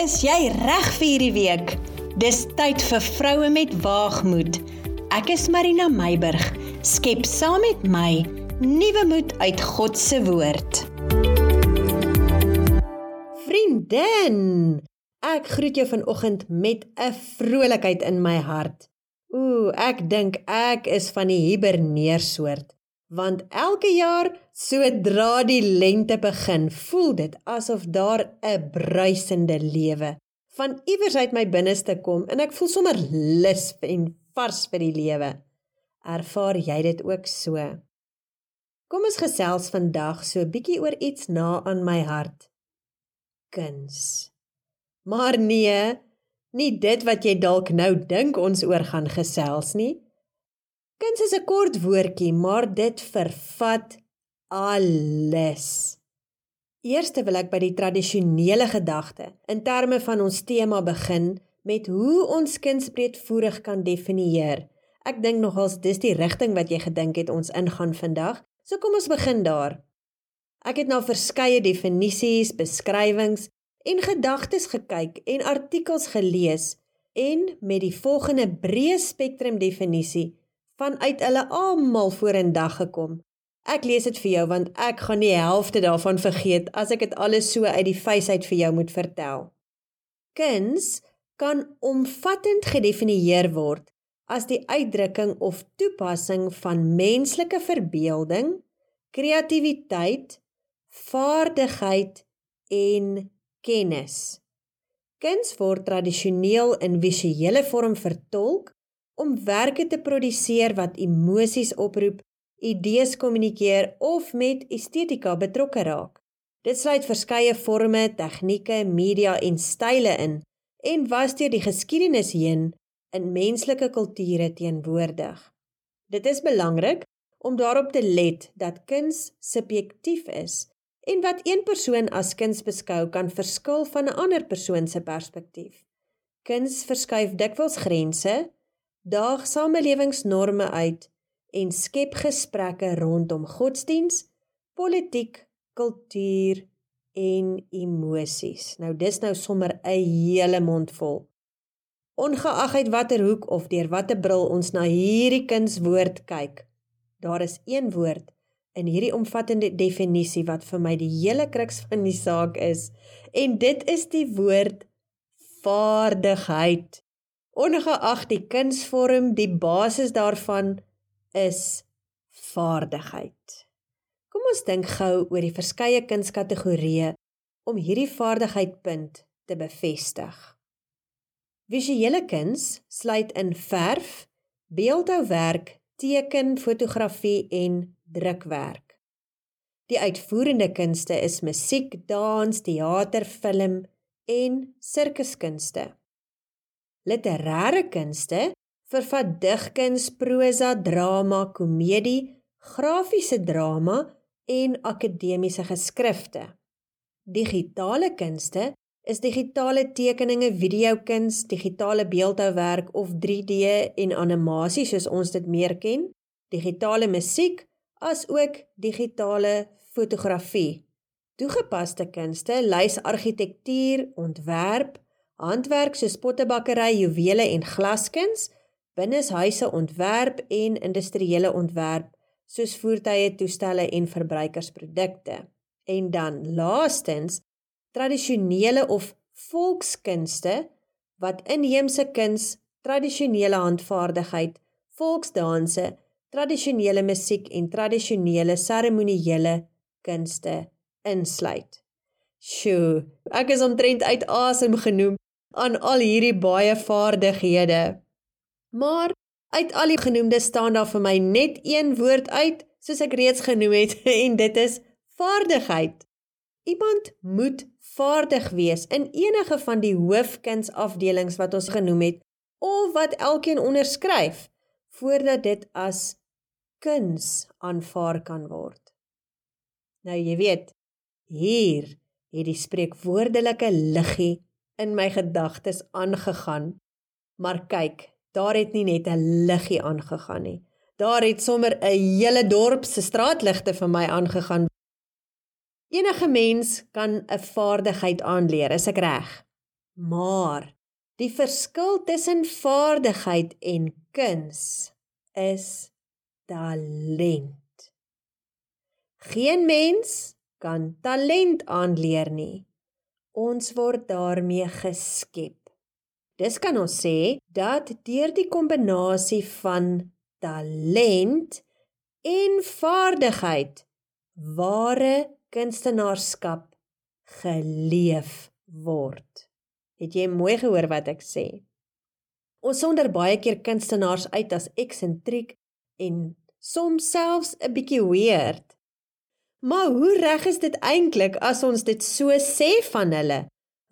Is jy reg vir hierdie week? Dis tyd vir vroue met waagmoed. Ek is Marina Meiburg. Skep saam met my nuwe moed uit God se woord. Vriendin, ek groet jou vanoggend met 'n vrolikheid in my hart. Ooh, ek dink ek is van die hiberneersoort want elke jaar sodra die lente begin, voel dit asof daar 'n bruisende lewe van iewers uit my binneste kom en ek voel sommer lus en vars vir die lewe. Ervaar jy dit ook so? Kom ons gesels vandag so 'n bietjie oor iets na aan my hart. Kuns. Maar nee, nie dit wat jy dalk nou dink ons oor gaan gesels nie. Kuns is 'n kort woordjie, maar dit vervat alles. Eerste wil ek by die tradisionele gedagte in terme van ons tema begin met hoe ons kunsbreedvoerig kan definieer. Ek dink nogals dis die rigting wat jy gedink het ons ingaan vandag. So kom ons begin daar. Ek het na verskeie definisies, beskrywings en gedagtes gekyk en artikels gelees en met die volgende breë spektrum definisie vanuit hulle almal vorendag gekom. Ek lees dit vir jou want ek gaan die helfte daarvan vergeet as ek dit alles so uit die feesheid vir jou moet vertel. Kuns kan omvattend gedefinieer word as die uitdrukking of toepassing van menslike verbeelding, kreatiwiteit, vaardigheid en kennis. Kuns word tradisioneel in visuele vorm vertolk omwerke te produseer wat emosies oproep, idees kommunikeer of met estetika betrokke raak. Dit sluit verskeie forme, tegnieke, media en style in en was deur die geskiedenis heen in menslike kulture teenwoordig. Dit is belangrik om daarop te let dat kuns subjektief is en wat een persoon as kuns beskou kan verskil van 'n ander persoon se perspektief. Kuns verskuif dikwels grense, daag samelewingsnorme uit en skep gesprekke rondom godsdiens, politiek, kultuur en emosies. Nou dis nou sommer 'n hele mond vol. Ongeag uit watter hoek of deur watter bril ons na hierdie kunswoord kyk, daar is een woord in hierdie omvattende definisie wat vir my die hele kruks van die saak is en dit is die woord vaardigheid. Ongeag die kunsvorm, die basis daarvan is vaardigheid. Kom ons dink gou oor die verskeie kunskategorieë om hierdie vaardigheidpunt te bevestig. Visuele kuns sluit in verf, beeldhouwerk, teken, fotografie en drukwerk. Die uitvoerende kunste is musiek, dans, teater, film en sirkuskunste. Literêre kunste vervat digkuns, prosa, drama, komedie, grafiese drama en akademiese geskrifte. Digitale kunste is digitale tekeninge, videokuns, digitale beeldhouwerk of 3D en animasie soos ons dit meer ken, digitale musiek as ook digitale fotografie. Toegepaste kunste lys argitektuur, ontwerp, handwerk soos pottebakkery, juwele en glaskuns, binneshuise ontwerp en industriële ontwerp soos voertuie, toestelle en verbruikersprodukte. En dan laastens tradisionele of volkskunste wat inheemse kuns, tradisionele handvaardigheid, volksdanse, tradisionele musiek en tradisionele seremoniele kunste insluit. Sjoe, ek is omtrent uit asem genoem aan al hierdie baie vaardighede. Maar uit al die genoemde staan daar vir my net een woord uit, soos ek reeds genoem het, en dit is vaardigheid. Iemand moet vaardig wees in enige van die hoofkunsafdelings wat ons genoem het of wat elkeen onderskryf voordat dit as kuns aanvaar kan word. Nou jy weet, hier het die spreekwoordelike liggie in my gedagtes aangegaan. Maar kyk, daar het nie net 'n liggie aangegaan nie. Daar het sommer 'n hele dorp se straatligte vir my aangegaan. Enige mens kan 'n vaardigheid aanleer, is ek reg? Maar die verskil tussen vaardigheid en kuns is talent. Geen mens kan talent aanleer nie. Ons word daarmee geskep. Dis kan ons sê dat deur die kombinasie van talent en vaardigheid ware kunstenaarskap geleef word. Het jy mooi gehoor wat ek sê? Ons sonder baie keer kunstenaars uit as eksentriek en soms selfs 'n bietjie weird. Maar hoe reg is dit eintlik as ons dit so sê van hulle?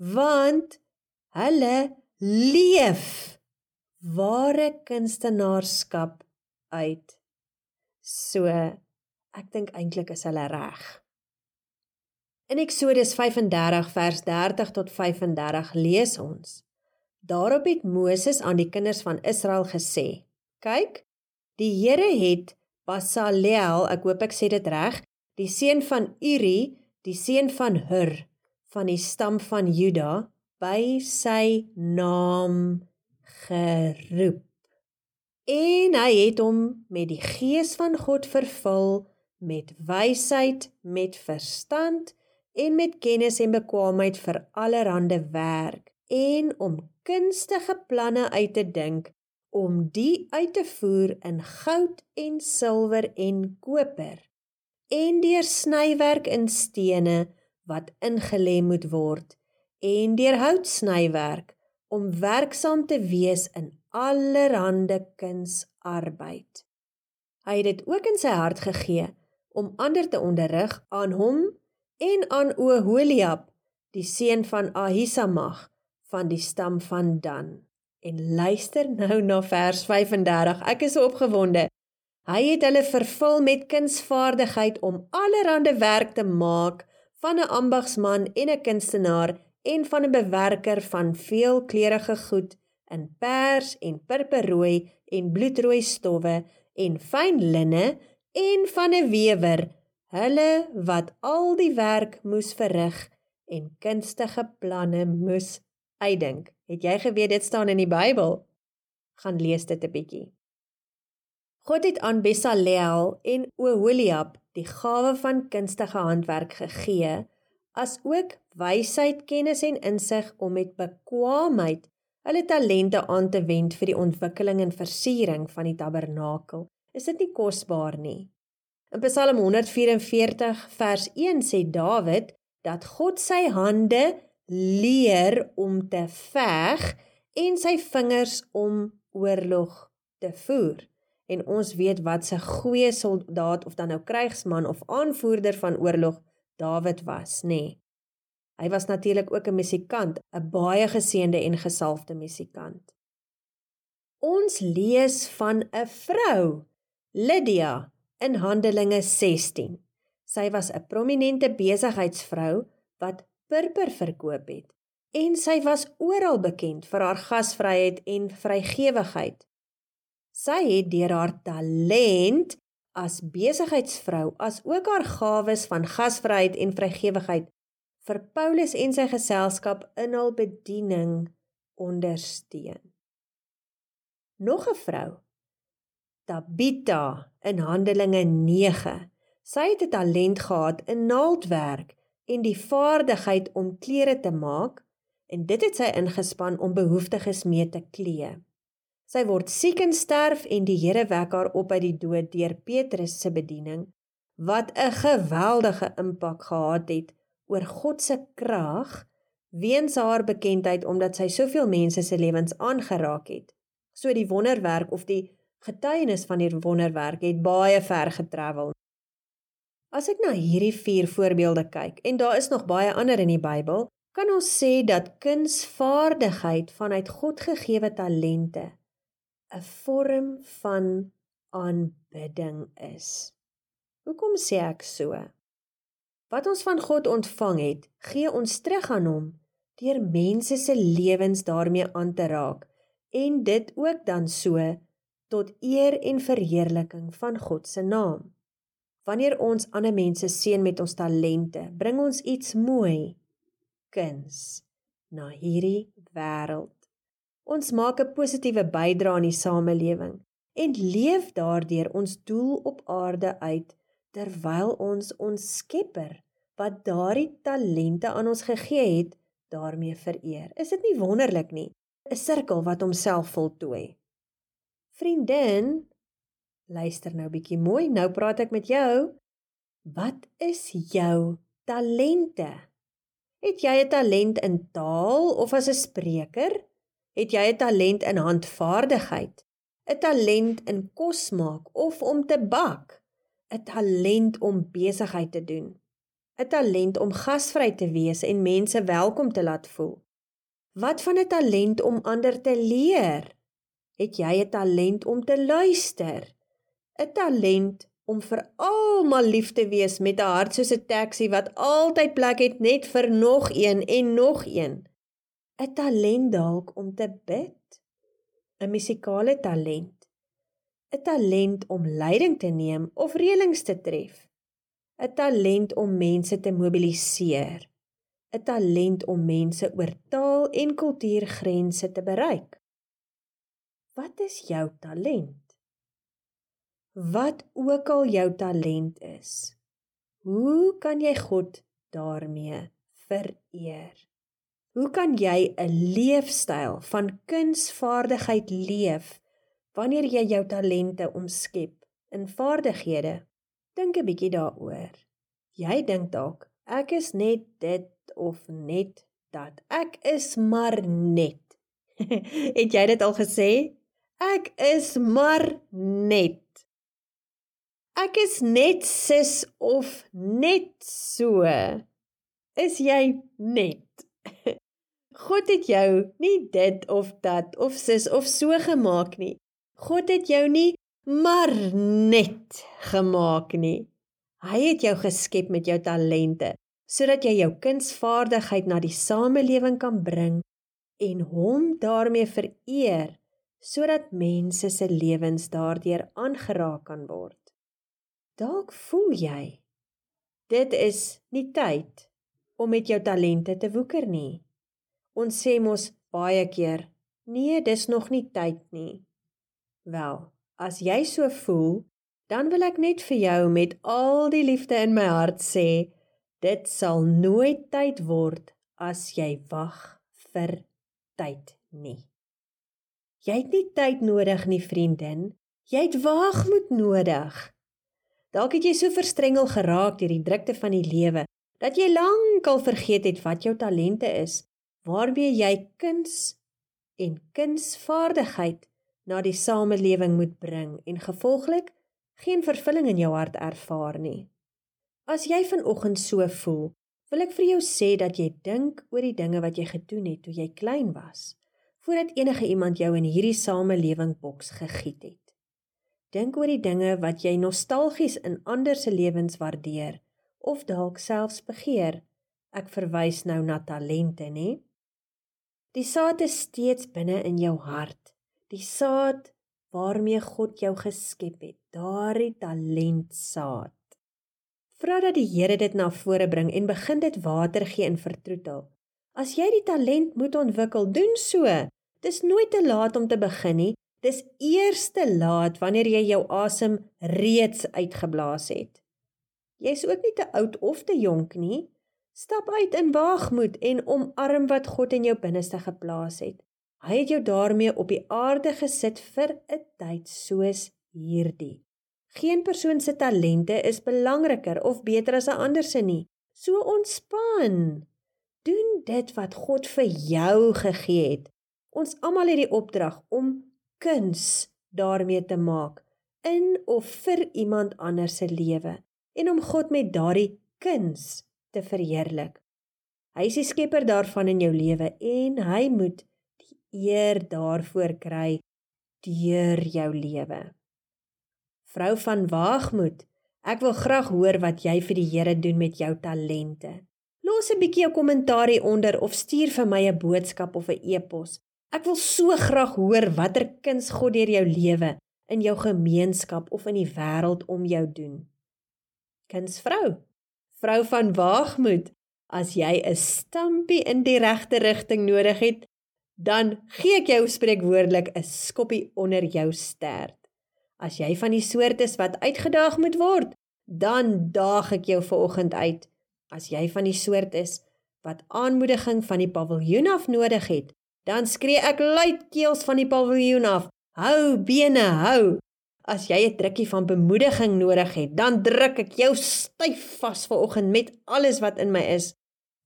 Want hulle leef ware kunstenaarskap uit. So ek dink eintlik is hulle reg. In Eksodus 35 vers 30 tot 35 lees ons: Daarop het Moses aan die kinders van Israel gesê: "Kyk, die Here het Basaleel, ek hoop ek sê dit reg, die seun van Uri, die seun van Hur van die stam van Juda, by sy naam geroep." En hy het hom met die gees van God vervul met wysheid, met verstand en met kennis en bekwaamheid vir allerlei werk en om kunstige planne uit te dink om die uit te voer in goud en silwer en koper en deur snywerk in stene wat ingelê moet word en deur houtsnywerk om werksaam te wees in allerhande kunsarbeid. Hy het dit ook in sy hart gegee om ander te onderrig aan hom en aan Oholiab, die seun van Ahisamag van die stam van Dan. En luister nou na vers 35. Ek is so opgewonde. Hy het hulle vervul met kunsvaardigheid om allerhande werk te maak van 'n ambagsman en 'n kunstenaar en van 'n bewerker van veelkleurige goed in pers en purperrooi en bloedrooi stowwe en fyn linne en van 'n wewer hulle wat al die werk moes verrig en kunstige planne moes uitdink. Het jy geweet dit staan in die Bybel? Gaan lees dit 'n bietjie. God het aan Besaleel en Oholiab die gawe van kunstige handwerk gegee as ook wysheid, kennis en insig om met bekwaamheid hulle talente aan te wend vir die ontwikkeling en versiering van die tabernakel. Is dit nie kosbaar nie? In Psalm 144 vers 1 sê Dawid dat God sy hande leer om te veg en sy vingers om oorlog te voer. En ons weet wat 'n goeie soldaat of dan nou krygsman of aanvoerder van oorlog Dawid was, nê. Nee. Hy was natuurlik ook 'n musikant, 'n baie geseënde en gesalfde musikant. Ons lees van 'n vrou, Lydia, in Handelinge 16. Sy was 'n prominente besigheidsvrou wat purper verkoop het en sy was oral bekend vir haar gasvryheid en vrygewigheid. Sy het deur haar talent as besigheidsvrou as ook haar gawes van gasvryheid en vrygewigheid vir Paulus en sy geselskap in hul bediening ondersteun. Nog 'n vrou, Tabita in Handelinge 9. Sy het 'n talent gehad in naaldwerk en die vaardigheid om klere te maak en dit het sy ingespan om behoeftiges mee te klee. Sy word siek en sterf en die Here wek haar op uit die dood deur Petrus se bediening wat 'n geweldige impak gehad het oor God se krag weens haar bekendheid omdat sy soveel mense se lewens aangeraak het. So die wonderwerk of die getuienis van die wonderwerk het baie ver getravel. As ek na hierdie vier voorbeelde kyk en daar is nog baie ander in die Bybel, kan ons sê dat kunsvaardigheid vanuit God gegeewe talente 'n vorm van aanbidding is. Hoekom sê ek so? Wat ons van God ontvang het, gee ons terug aan hom deur mense se lewens daarmee aan te raak en dit ook dan so tot eer en verheerliking van God se naam. Wanneer ons ander mense seën met ons talente, bring ons iets mooi kuns na hierdie wêreld. Ons maak 'n positiewe bydrae aan die samelewing en leef daardeur ons doel op aarde uit terwyl ons ons Skepper wat daardie talente aan ons gegee het, daarmee vereer. Is dit nie wonderlik nie? 'n Sirkel wat homself voltooi. Vriendin, luister nou bietjie mooi. Nou praat ek met jou. Wat is jou talente? Het jy 'n talent in taal of as 'n spreker? Het jy 'n talent in handvaardigheid? 'n Talent in kos maak of om te bak? 'n Talent om besigheid te doen? 'n Talent om gasvry te wees en mense welkom te laat voel? Wat van 'n talent om ander te leer? Het jy 'n talent om te luister? 'n Talent om vir almal lief te wees met 'n hart soos 'n taxi wat altyd plek het net vir nog een en nog een. 'n talent dalk om te bid, 'n musikale talent, 'n talent om leiding te neem of reëlings te tref, 'n talent om mense te mobiliseer, 'n talent om mense oor taal en kultuurgrense te bereik. Wat is jou talent? Wat ook al jou talent is, hoe kan jy God daarmee vereer? Hoe kan jy 'n leefstyl van kunsvaardigheid leef wanneer jy jou talente omskep in vaardighede? Dink 'n bietjie daaroor. Jy dink dalk ek is net dit of net dat. Ek is maar net. Het jy dit al gesê? Ek is maar net. Ek is net sis of net so. Is jy net? God het jou nie dit of dat of sis of so gemaak nie. God het jou nie maar net gemaak nie. Hy het jou geskep met jou talente sodat jy jou kunsvaardigheid na die samelewing kan bring en hom daarmee vereer sodat mense se lewens daardeur aangeraak kan word. Dalk voel jy dit is nie tyd om met jou talente te woeker nie. Ons sê mos baie keer, nee, dis nog nie tyd nie. Wel, as jy so voel, dan wil ek net vir jou met al die liefde in my hart sê, dit sal nooit tyd word as jy wag vir tyd nie. Jy het nie tyd nodig nie, vriendin. Jy het waagmoed nodig. Dalk het jy so verstrengel geraak deur die drukte van die lewe dat jy lankal vergeet het wat jou talente is waarmee jy kuns en kunsvaardigheid na die samelewing moet bring en gevolglik geen vervulling in jou hart ervaar nie. As jy vanoggend so voel, wil ek vir jou sê dat jy dink oor die dinge wat jy gedoen het toe jy klein was, voordat enige iemand jou in hierdie samelewing boks gegiet het. Dink oor die dinge wat jy nostalgies in ander se lewens waardeer of dalk selfs begeer. Ek verwys nou na talente, nê? Die saad is steeds binne in jou hart. Die saad waarmee God jou geskep het, daardie talentsaad. Vra dat die Here dit na vore bring en begin dit water gee en vertroetel. As jy die talent moet ontwikkel, doen so. Dis nooit te laat om te begin nie. Dis eers te laat wanneer jy jou asem reeds uitgeblaas het. Jy's ook nie te oud of te jonk nie. Stap uit in waagmoed en omarm wat God in jou binneste geplaas het. Hy het jou daarmee op die aarde gesit vir 'n tyd soos hierdie. Geen persoon se talente is belangriker of beter as 'n ander se nie. So ontspan. Doen dit wat God vir jou gegee het. Ons almal het die opdrag om kuns daarmee te maak in of vir iemand anders se lewe en om God met daardie kuns te verheerlik. Hy is die skepper daarvan in jou lewe en hy moet die eer daarvoor kry deur jou lewe. Vrou van waagmoed, ek wil graag hoor wat jy vir die Here doen met jou talente. Los 'n bietjie 'n kommentaar onder of stuur vir my 'n boodskap of 'n e-pos. Ek wil so graag hoor watter kuns God deur jou lewe in jou gemeenskap of in die wêreld om jou doen. Kunsvrou Vrou van waagmoed, as jy 'n stampie in die regte rigting nodig het, dan gee ek jou spreekwoordelik 'n skoppie onder jou stert. As jy van die soort is wat uitgedaag moet word, dan daag ek jou vanoggend uit. As jy van die soort is wat aanmoediging van die paviljoen af nodig het, dan skree ek luidkeels van die paviljoen af: "Hou bene, hou!" As jy 'n drukkie van bemoediging nodig het, dan druk ek jou styf vas vanoggend met alles wat in my is.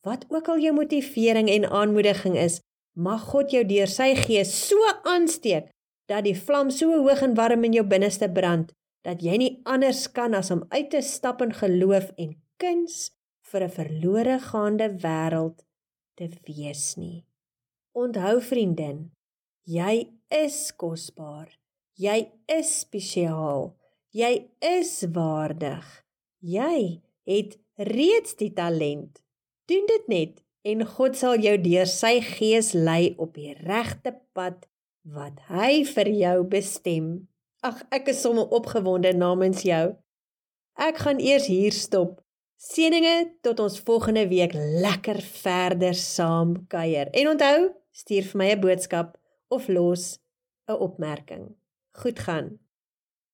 Wat ook al jou motivering en aanmoediging is, mag God jou deur sy gees so aansteek dat die vlam so hoog en warm in jou binneste brand dat jy nie anders kan as om uit te stap in geloof en kuns vir 'n verlore gaande wêreld te wees nie. Onthou vriendin, jy is kosbaar. Jy is spesiaal. Jy is waardig. Jy het reeds die talent. Doen dit net en God sal jou deur sy gees lei op die regte pad wat hy vir jou bestem. Ag, ek is sommer opgewonde namens jou. Ek gaan eers hier stop. Seëninge tot ons volgende week lekker verder saam kuier. En onthou, stuur vir my 'n boodskap of los 'n opmerking. Goed gaan.